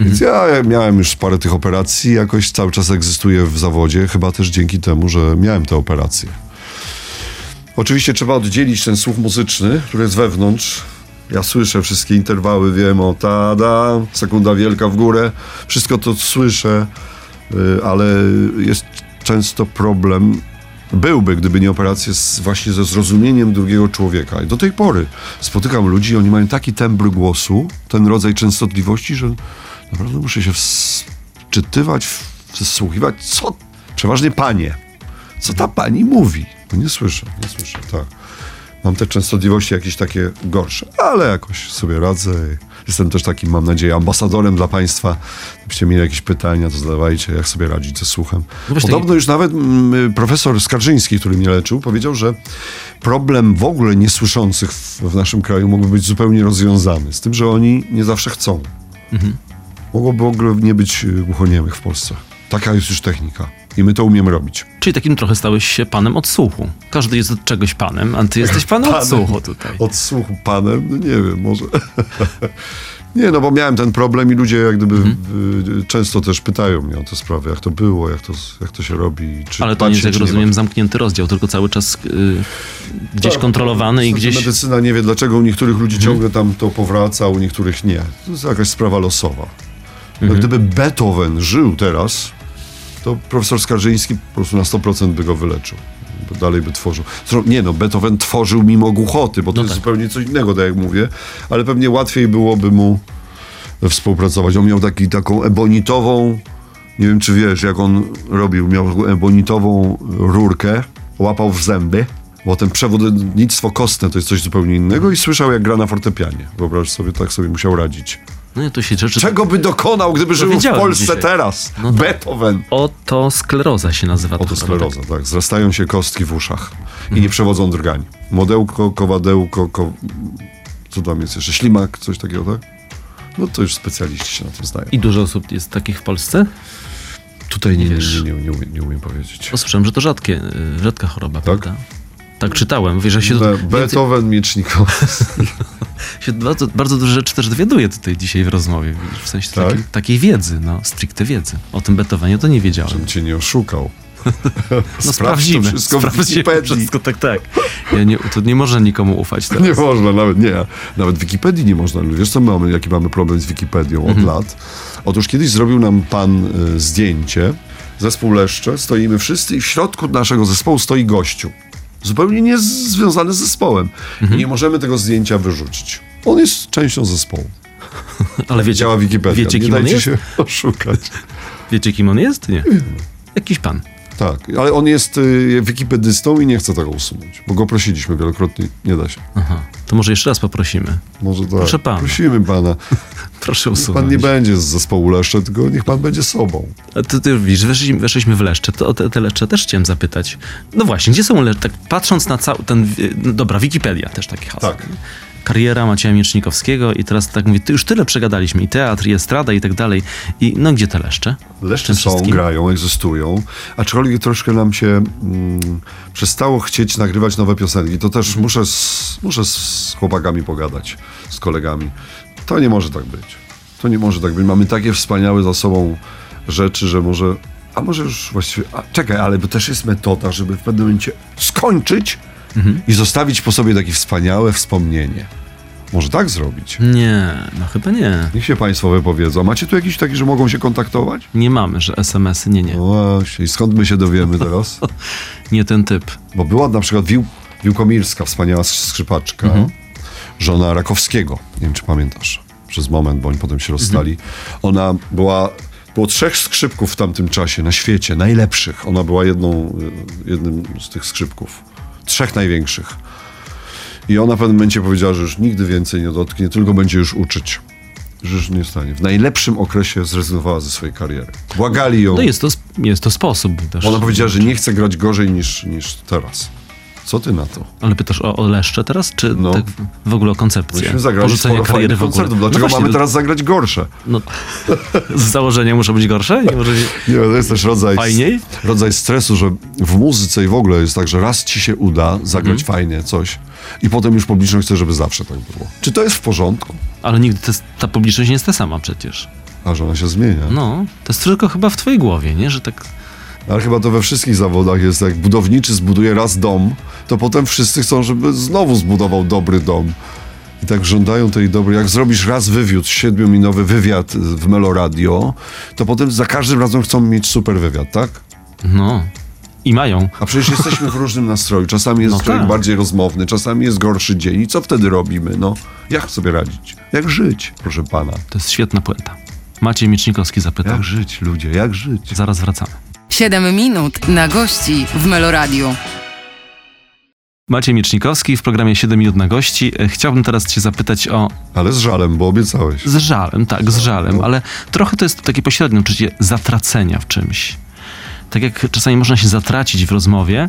Więc ja miałem już parę tych operacji, jakoś cały czas egzystuję w zawodzie, chyba też dzięki temu, że miałem te operacje. Oczywiście trzeba oddzielić ten słuch muzyczny, który jest wewnątrz. Ja słyszę wszystkie interwały, wiem o tada, sekunda wielka w górę. Wszystko to słyszę, y, ale jest często problem. Byłby, gdyby nie operacje z, właśnie ze zrozumieniem drugiego człowieka. I do tej pory spotykam ludzi, oni mają taki tembr głosu, ten rodzaj częstotliwości, że naprawdę muszę się wczytywać, wsłuchiwać, co przeważnie panie, co ta pani mówi. No nie słyszę, nie słyszę, tak. Mam te częstotliwości jakieś takie gorsze, ale jakoś sobie radzę. Jestem też takim, mam nadzieję, ambasadorem dla Państwa. Gdybyście mieli jakieś pytania, to zadawajcie, jak sobie radzić ze słuchem. No Podobno już nawet mm, profesor Skarżyński, który mnie leczył, powiedział, że problem w ogóle niesłyszących w, w naszym kraju mógłby być zupełnie rozwiązany. Z tym, że oni nie zawsze chcą. Mogłoby w ogóle nie być y, głuchoniemych w Polsce. Taka jest już technika. I my to umiemy robić. Czyli takim trochę stałeś się panem odsłuchu. Każdy jest od czegoś panem, a ty jesteś panem odsłuchu tutaj. Od słuchu panem, no nie wiem, może. nie, no bo miałem ten problem i ludzie jak gdyby Mhm. często też pytają mnie o te sprawy, jak to było, jak to, jak to się robi. Czy Ale to nie jest, jak rozumiem, dbać. zamknięty rozdział, tylko cały czas y, gdzieś kontrolowany i Niestety gdzieś... Medycyna nie wie, dlaczego u niektórych ludzi Mhm. ciągle tam to powraca, a u niektórych nie. To jest jakaś sprawa losowa. No, Mhm. gdyby Beethoven żył teraz, to profesor Skarżyński po prostu na 100% by go wyleczył. Bo dalej by tworzył. Nie no, Beethoven tworzył mimo głuchoty, bo to No jest tak. zupełnie coś innego, tak jak mówię, ale pewnie łatwiej byłoby mu współpracować. On miał taki, taką ebonitową, nie wiem czy wiesz, jak on robił, miał taką ebonitową rurkę, łapał w zęby, bo ten przewodnictwo kostne to jest coś zupełnie innego i słyszał jak gra na fortepianie. Wyobraź sobie, tak sobie musiał radzić. No tu się rzeczy... Czego by dokonał, gdyby żył w Polsce dzisiaj. teraz? No tak. Beethoven. Otoskleroza się nazywa. to Oto choroba, skleroza, tak. Zrastają się kostki w uszach i Mhm. nie przewodzą drgań. Modełko, kowadełko, ko... co tam jest jeszcze? Ślimak, coś takiego, tak? No to już specjaliści się na tym znają. I dużo osób jest takich w Polsce? Tutaj nie, nie, nie, nie, umiem, nie umiem powiedzieć. Bo słyszałem, że to rzadkie, y, rzadka choroba, Tak? prawda? Tak czytałem. Wiesz, że się, Be- więcej, Beethoven, Miecznikow. się bardzo, bardzo dużo rzeczy też dowiaduję tutaj dzisiaj w rozmowie. W sensie Tak? takiej, takiej wiedzy, no, stricte wiedzy. O tym Beethovenie to nie wiedziałem. Żebym cię nie oszukał. No sprawdzimy. wszystko sprawdzimy wszystko, tak, tak. Ja nie, to nie można nikomu ufać teraz. Nie można, nawet nie. Nawet Wikipedii nie można. Wiesz co my mamy, jaki mamy problem z Wikipedią Mhm. od lat? Otóż kiedyś zrobił nam pan y, zdjęcie, zespół Leszcze, stoimy wszyscy i w środku naszego zespołu stoi gościu. Zupełnie nie z- związany z zespołem. Mhm. I nie możemy tego zdjęcia wyrzucić. On jest częścią zespołu. Ale wiecie, Działa Wikipedia. wiecie nie kim on dajcie jest? się oszukać. Wiecie, kim on jest? Nie. Jakiś pan. Tak, ale on jest y, wikipedystą i nie chce tego usunąć, bo go prosiliśmy wielokrotnie. Nie da się. Aha. To może jeszcze raz poprosimy. Może tak. Proszę pana. Prosimy pana. Proszę Niech usunąć. pan nie będzie z zespołu Leszcze, tylko niech pan będzie sobą. A ty, ty widzisz, weszliśmy, weszliśmy w Leszcze, to o te, te Leszcze też chciałem zapytać. No właśnie, gdzie są Leszcze? Tak patrząc na cały ten... No dobra, Wikipedia też taki hasło. Tak. Kariera Macieja Miecznikowskiego i teraz tak mówię, ty już tyle przegadaliśmy, i teatr, i estrada, i tak dalej. I no gdzie te Leszcze? Leszcze są, wszystkim? grają, egzystują, aczkolwiek troszkę nam się mm, przestało chcieć nagrywać nowe piosenki. To też Mhm. muszę, z, muszę z chłopakami pogadać, z kolegami. To nie może tak być. To nie może tak być. Mamy takie wspaniałe za sobą rzeczy, że może... A może już właściwie... A, czekaj, ale to też jest metoda, żeby w pewnym momencie skończyć Mhm. i zostawić po sobie takie wspaniałe wspomnienie. Może tak zrobić? Nie, no chyba nie. Niech się państwo wypowiedzą. Macie tu jakiś taki, że mogą się kontaktować? Nie mamy, że SMS-y, nie, nie. Właśnie, i skąd my się dowiemy teraz? Nie ten typ. Bo była na przykład Wił, Wiłkomirska, wspaniała skrzypaczka, żona Rakowskiego. Nie wiem, czy pamiętasz. Przez moment, bo oni potem się rozstali. Ona była... Było trzech skrzypków w tamtym czasie na świecie, najlepszych. Ona była jedną, y, jednym z tych skrzypków. Trzech największych. I ona w pewnym momencie powiedziała, że już nigdy więcej nie dotknie, tylko będzie już uczyć. Że już nie stanie. W najlepszym okresie zrezygnowała ze swojej kariery. Błagali ją. No jest to, jest to sposób też. Ona powiedziała, że nie chce grać gorzej niż, niż teraz. Co ty na to? Ale pytasz o, o Leszcze teraz, czy No. tak w ogóle o koncepcję? Myśmy zagrali Porzucenie kariery w ogóle. koncertów. No Dlaczego właśnie, mamy to- teraz zagrać gorsze? No, z założenia muszą być gorsze? Nie może być... Nie, to jest też rodzaj, Fajniej? rodzaj stresu, że w muzyce i w ogóle jest tak, że raz ci się uda zagrać Mhm. fajnie coś i potem już publiczność chce, żeby zawsze tak było. Czy to jest w porządku? Ale nigdy jest, ta publiczność nie jest ta sama przecież. A że ona się zmienia. No, to jest tylko chyba w twojej głowie, nie? Że tak... Ale chyba to we wszystkich zawodach jest, jak budowniczy zbuduje raz dom, to potem wszyscy chcą, żeby znowu zbudował dobry dom. I tak żądają tej dobrej. Jak zrobisz raz wywiód, siedmiominutowy wywiad w Meloradio, to potem za każdym razem chcą mieć super wywiad, tak? No. I mają. A przecież jesteśmy w różnym nastroju. Czasami jest No człowiek tak. bardziej rozmowny, czasami jest gorszy dzień. I co wtedy robimy? No, jak sobie radzić? Jak żyć, proszę pana? To jest świetna puenta. Maciej Miecznikowski zapytał. Jak żyć, ludzie, jak żyć? Zaraz wracamy. 7 minut na gości w Meloradiu. Maciej Miecznikowski w programie 7 minut na gości. E, Chciałbym teraz cię zapytać o... Ale z żalem, bo obiecałeś. Z żalem, tak, z żalem, no. ale trochę to jest takie pośrednie uczucie zatracenia w czymś. Tak jak czasami można się zatracić w rozmowie,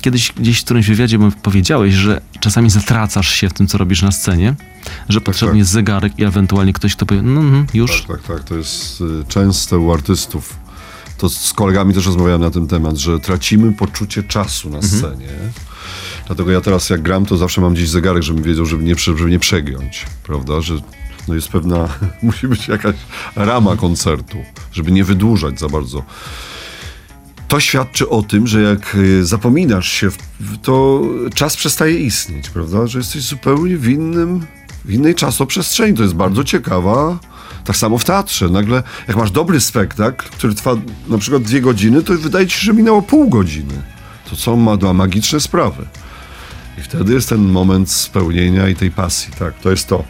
kiedyś gdzieś w którymś wywiadzie powiedziałeś, że czasami zatracasz się w tym, co robisz na scenie, że potrzebny tak. jest zegarek i ewentualnie ktoś, kto powie, no już, Tak, tak, tak. To jest y, częste u artystów. To z kolegami też rozmawiałem na ten temat, że tracimy poczucie czasu na scenie. Dlatego ja teraz jak gram, to zawsze mam gdzieś zegarek, żebym wiedział, żeby nie, żeby nie przegiąć, prawda? Że no jest pewna, musi być jakaś rama koncertu, żeby nie wydłużać za bardzo. To świadczy o tym, że jak y, zapominasz się, to czas przestaje istnieć, prawda? Że jesteś zupełnie w innym, w innej czasoprzestrzeni. To jest bardzo ciekawa. Tak samo w teatrze. Nagle, jak masz dobry spektakl, który trwa na przykład dwie godziny, to wydaje ci się, że minęło pół godziny. To co ma, ma magiczne sprawy. I wtedy jest ten moment spełnienia i tej pasji. Tak, to jest to.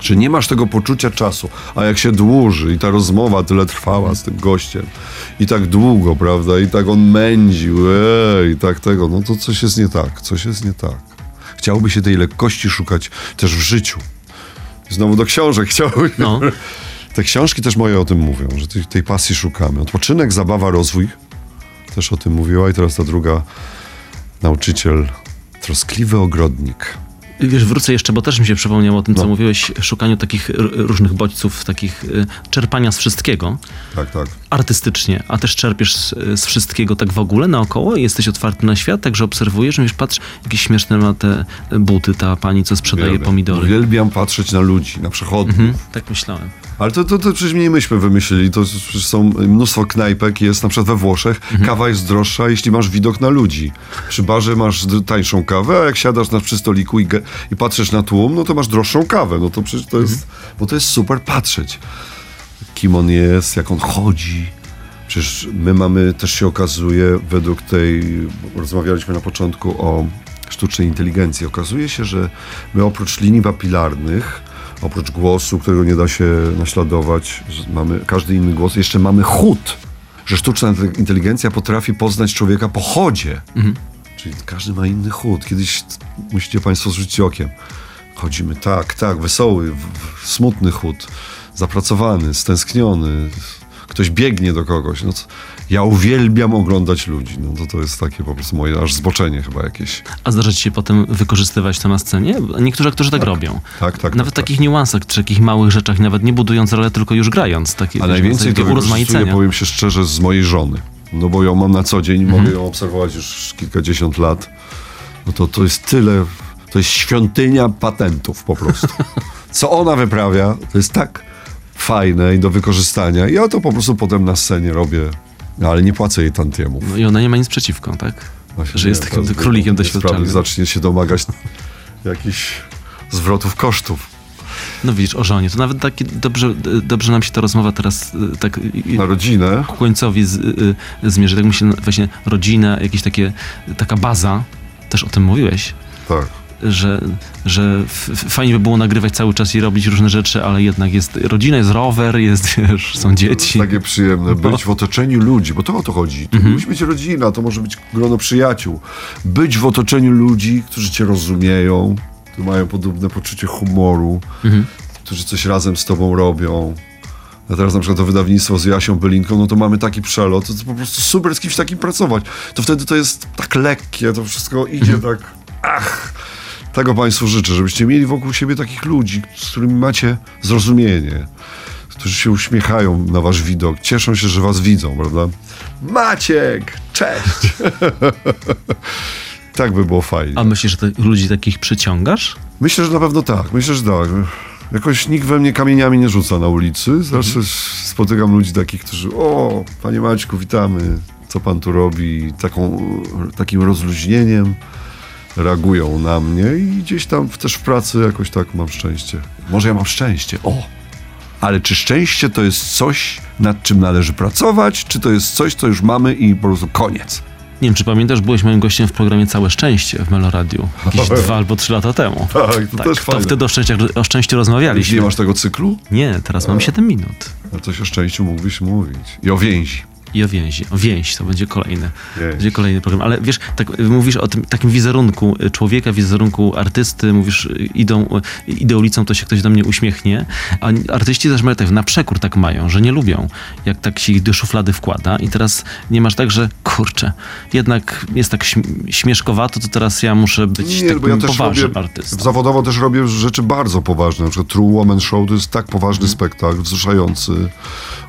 Że nie masz tego poczucia czasu, a jak się dłuży i ta rozmowa tyle trwała z tym gościem i tak długo, prawda, i tak on mędził, ej, i tak tego, no to coś jest nie tak, coś jest nie tak. Chciałoby się tej lekkości szukać też w życiu. Znowu do książek chciałoby. No. Te książki też moje o tym mówią, że tej, tej pasji szukamy. Odpoczynek, zabawa, rozwój też o tym mówiła i teraz ta druga nauczyciel, troskliwy ogrodnik. Wiesz, wrócę jeszcze, bo też mi się przypomniało o tym, co No. mówiłeś, szukaniu takich różnych bodźców, takich y, czerpania z wszystkiego, Tak, tak. artystycznie, a też czerpiesz z, z wszystkiego tak w ogóle naokoło i jesteś otwarty na świat, także obserwujesz, mówisz, patrz, jakie śmieszne ma te buty ta pani, co sprzedaje Uwielbiam. pomidory. Uwielbiam patrzeć na ludzi, na przechodniów. Mhm, tak myślałem. Ale to, to, to przecież nie myśmy wymyślili. To są mnóstwo knajpek, jest na przykład we Włoszech. Kawa jest droższa, jeśli masz widok na ludzi. Przy barze masz tańszą kawę, a jak siadasz na, przy stoliku i, i patrzysz na tłum, no to masz droższą kawę. No to przecież to jest, bo to jest super patrzeć. Kim on jest, jak on chodzi. Przecież my mamy, też się okazuje, według tej, rozmawialiśmy na początku o sztucznej inteligencji. Okazuje się, że my oprócz linii papilarnych, oprócz głosu, którego nie da się naśladować, mamy każdy inny głos, jeszcze mamy chód. Że sztuczna inte- inteligencja potrafi poznać człowieka po chodzie. Czyli każdy ma inny chód. Kiedyś musicie Państwo zwrócić okiem. Chodzimy tak, tak, wesoły, smutny chód, zapracowany, stęskniony. Ktoś biegnie do kogoś. No ja uwielbiam oglądać ludzi. No to, to jest takie po prostu moje aż zboczenie chyba jakieś. A zdarza ci się potem wykorzystywać to na scenie? Niektórzy aktorzy tak, robią. Tak, tak. Nawet w tak, takich niuansach, czy takich małych rzeczach, nawet nie budując rolę, tylko już grając. Takie, A najwięcej to wykorzystuję, powiem się szczerze, z mojej żony. No bo ją mam na co dzień, Mhm. mogę ją obserwować już kilkadziesiąt lat. No to to jest tyle, to jest świątynia patentów po prostu. Co ona wyprawia, to jest tak fajne i do wykorzystania. Ja to po prostu potem na scenie robię, no, ale nie płacę jej tantiemów. No I ona nie ma nic przeciwko, tak? Właśnie że jest nie, takim teraz królikiem doświadczalnym. Zacznie się domagać jakichś zwrotów kosztów. No widzisz, o żonie. To nawet taki dobrze, dobrze nam się ta rozmowa teraz y, tak y, Na rodzinę. ku końcowi z, y, y, zmierzy. Tak mi się właśnie rodzina, jakieś takie, taka baza, też o tym mówiłeś, Tak. Że, że fajnie by było nagrywać cały czas i robić różne rzeczy, ale jednak jest rodzina, jest rower, jest, wiesz, są dzieci. Takie przyjemne, być w otoczeniu ludzi, bo to o to chodzi. To Mhm. musi być rodzina, to może być grono przyjaciół. Być w otoczeniu ludzi, którzy cię rozumieją, którzy mają podobne poczucie humoru, Mhm. którzy coś razem z tobą robią. A teraz na przykład to wydawnictwo z Jasią Bylinką, no to mamy taki przelot, to, to po prostu super z kimś takim pracować. To wtedy to jest tak lekkie, to wszystko idzie Mhm. tak, ach. Tego Państwu życzę, żebyście mieli wokół siebie takich ludzi, z którymi macie zrozumienie, którzy się uśmiechają na wasz widok, cieszą się, że was widzą, prawda? Maciek, cześć! tak by było fajnie. A myślisz, że tych ludzi takich przyciągasz? Myślę, że na pewno tak. Myślę, że tak. Jakoś nikt we mnie kamieniami nie rzuca na ulicy. Zawsze spotykam ludzi takich, którzy o, panie Maćku, witamy. Co pan tu robi? Taką, takim rozluźnieniem reagują na mnie i gdzieś tam też w pracy jakoś tak mam szczęście. Może ja mam szczęście. O! Ale czy szczęście to jest coś, nad czym należy pracować, czy to jest coś, co już mamy i po prostu koniec? Nie wiem, czy pamiętasz, byłeś moim gościem w programie Całe Szczęście w Meloradiu. Jakieś dwa albo trzy lata temu. Tak, to Tak, też to fajne. wtedy o, szczęściach, o szczęściu rozmawialiśmy. nie masz tego cyklu? Nie, teraz mam 7 minut. No coś o szczęściu mógłbyś mówić. I o więzi. I o więzi. O więź to będzie kolejny. Więź. Będzie kolejny program. Ale wiesz, tak, mówisz o tym takim wizerunku człowieka, wizerunku artysty, mówisz, y, idą, y, idę ulicą, to się ktoś do mnie uśmiechnie. A artyści też mają tak, na przekór tak mają, że nie lubią, jak tak się ich do szuflady wkłada. I teraz nie masz tak, że kurczę, jednak jest tak śm- śmieszkowato, to teraz ja muszę być Nie, takim bo ja też poważnym artystą. zawodowo też robię rzeczy bardzo poważne. Na przykład True Woman Show to jest tak poważny Mhm. spektakl, wzruszający.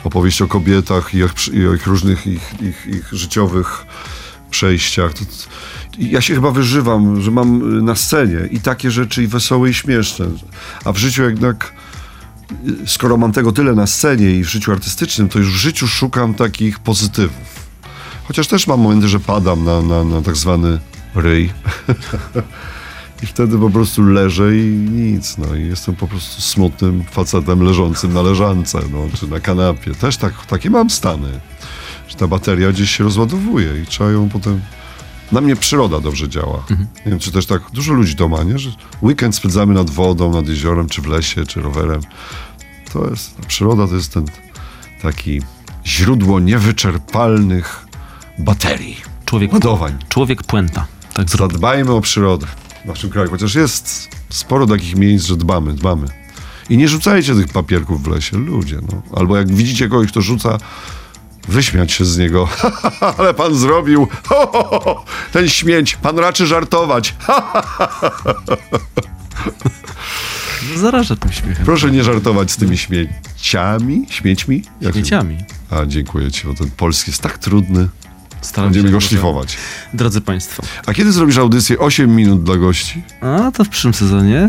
Opowieść o kobietach i ich, i ich różnych ich, ich, ich życiowych przejściach. Ja się chyba wyżywam, że mam y, na scenie i takie rzeczy, i wesołe, i śmieszne. A w życiu jednak, y, skoro mam tego tyle na scenie i w życiu artystycznym, to już w życiu szukam takich pozytywów. Chociaż też mam momenty, że padam na, na, na tak zwany ryj. I wtedy po prostu leżę i nic. No i jestem po prostu smutnym facetem leżącym na leżance, no, czy na kanapie. Też tak, takie mam stany. Że ta bateria gdzieś się rozładowuje i trzeba ją potem... Na mnie przyroda dobrze działa. Nie wiem, czy też tak dużo ludzi to ma, nie? Że weekend spędzamy nad wodą, nad jeziorem, czy w lesie, czy rowerem. To jest, przyroda to jest ten taki źródło niewyczerpalnych baterii. Człowiek, Ładowań. człowiek puenta. Tak. Zadbajmy o przyrodę w naszym kraju, chociaż jest sporo takich miejsc, że dbamy, dbamy. I nie rzucajcie tych papierków w lesie, ludzie. No. Albo jak widzicie kogoś, kto rzuca, wyśmiać się z niego. Ale pan zrobił. Ho, ho, ho. Ten śmieć, pan raczy żartować. Zaraża tym śmiechem. Proszę nie żartować z tymi śmieciami, śmiećmi. Jak- Śmieciami. A, dziękuję ci, bo ten polski jest tak trudny. Staram Będziemy się, go szlifować. Drodzy Państwo, A kiedy zrobisz audycję 8 minut dla gości? a to w przyszłym sezonie.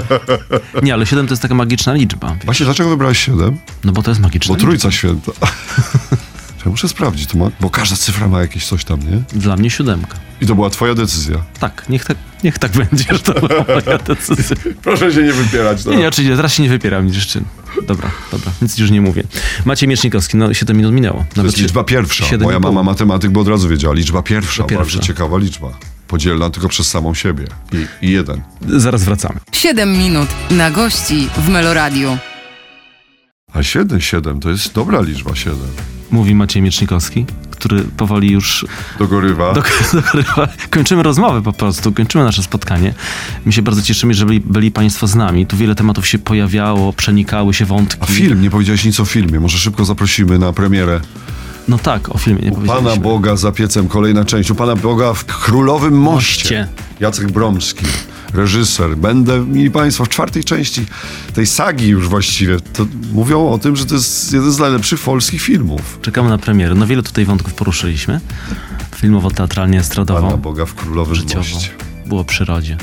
Nie, ale 7 to jest taka magiczna liczba. wiesz. Właśnie, dlaczego wybrałeś 7? No bo to jest magiczna Bo liczba. Trójca Święta. Ja muszę sprawdzić, to ma, bo każda cyfra ma jakieś coś tam, nie? Dla mnie siódemka. I to była twoja decyzja. Tak, niech tak, niech tak będzie, że to była moja decyzja. Proszę się nie wypierać. No. Nie, nie, oczywiście, teraz się nie wypieram, nic jeszcze. Dobra, dobra, nic już nie mówię. Maciej Miecznikowski, no 7 minut minęło. To jest liczba pierwsza. Moja mama matematyk by od razu wiedziała. Liczba pierwsza, Liczba pierwsza. bardzo ciekawa liczba. Podzielna tylko przez samą siebie. I, i jeden. Zaraz wracamy. 7 minut na gości w Meloradiu. A 7, 7 to jest dobra liczba, 7. Mówi Maciej Miecznikowski, który powoli już Dogorywa. do, do, kończymy rozmowę po prostu, kończymy nasze spotkanie. My się bardzo cieszymy, że byli, byli Państwo z nami. Tu wiele tematów się pojawiało, przenikały się wątki. A film, nie powiedziałeś nic o filmie. Może szybko zaprosimy na premierę. No tak, o filmie nie U. Pana Boga za piecem, kolejna część. U Pana Boga w Królowym Moście. Moście. Jacek Bromski, reżyser. Będę, mili Państwo, w czwartej części tej sagi już właściwie. Mówią o tym, że to jest jeden z najlepszych polskich filmów. Czekamy na premierę. No wiele tutaj wątków poruszyliśmy. Filmowo, teatralnie, Pana estradową, Boga w Królowym życiowo. Moście. Było o przyrodzie.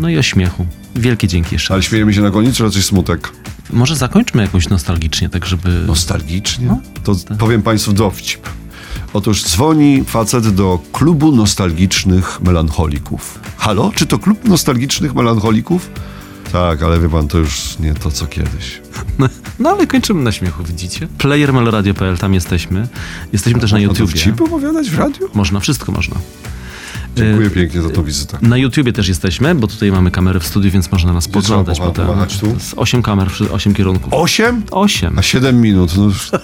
No i o śmiechu. Wielkie dzięki jeszcze. Ale śmiejemy się na koniec, czy raczej smutek? Może zakończmy jakoś nostalgicznie, tak żeby... Nostalgicznie? No, To powiem Państwu dowcip. Otóż dzwoni facet do klubu nostalgicznych melancholików. Halo, czy to klub nostalgicznych melancholików? Tak, ale wie pan, to już nie to, co kiedyś. No ale kończymy na śmiechu, widzicie? Player Meloradio.pl, tam jesteśmy. Jesteśmy też na Można YouTubie. dowcipy opowiadać w radiu? Można, wszystko można. Dziękuję Y, pięknie za tą wizytę. Na YouTubie też jesteśmy, bo tutaj mamy kamerę w studiu, więc można nas podglądać potem. tu? Z 8 kamer, 8 kierunków. Osiem? 8. A siedem minut. No, już-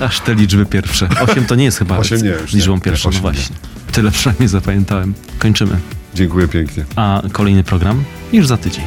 Aż te liczby pierwsze. 8 to nie jest chyba Osiem nie, już nie. liczbą Nie, pierwszą, no osiem nie. właśnie. Tyle przynajmniej zapamiętałem. Kończymy. dziękuję pięknie. A kolejny program już za tydzień.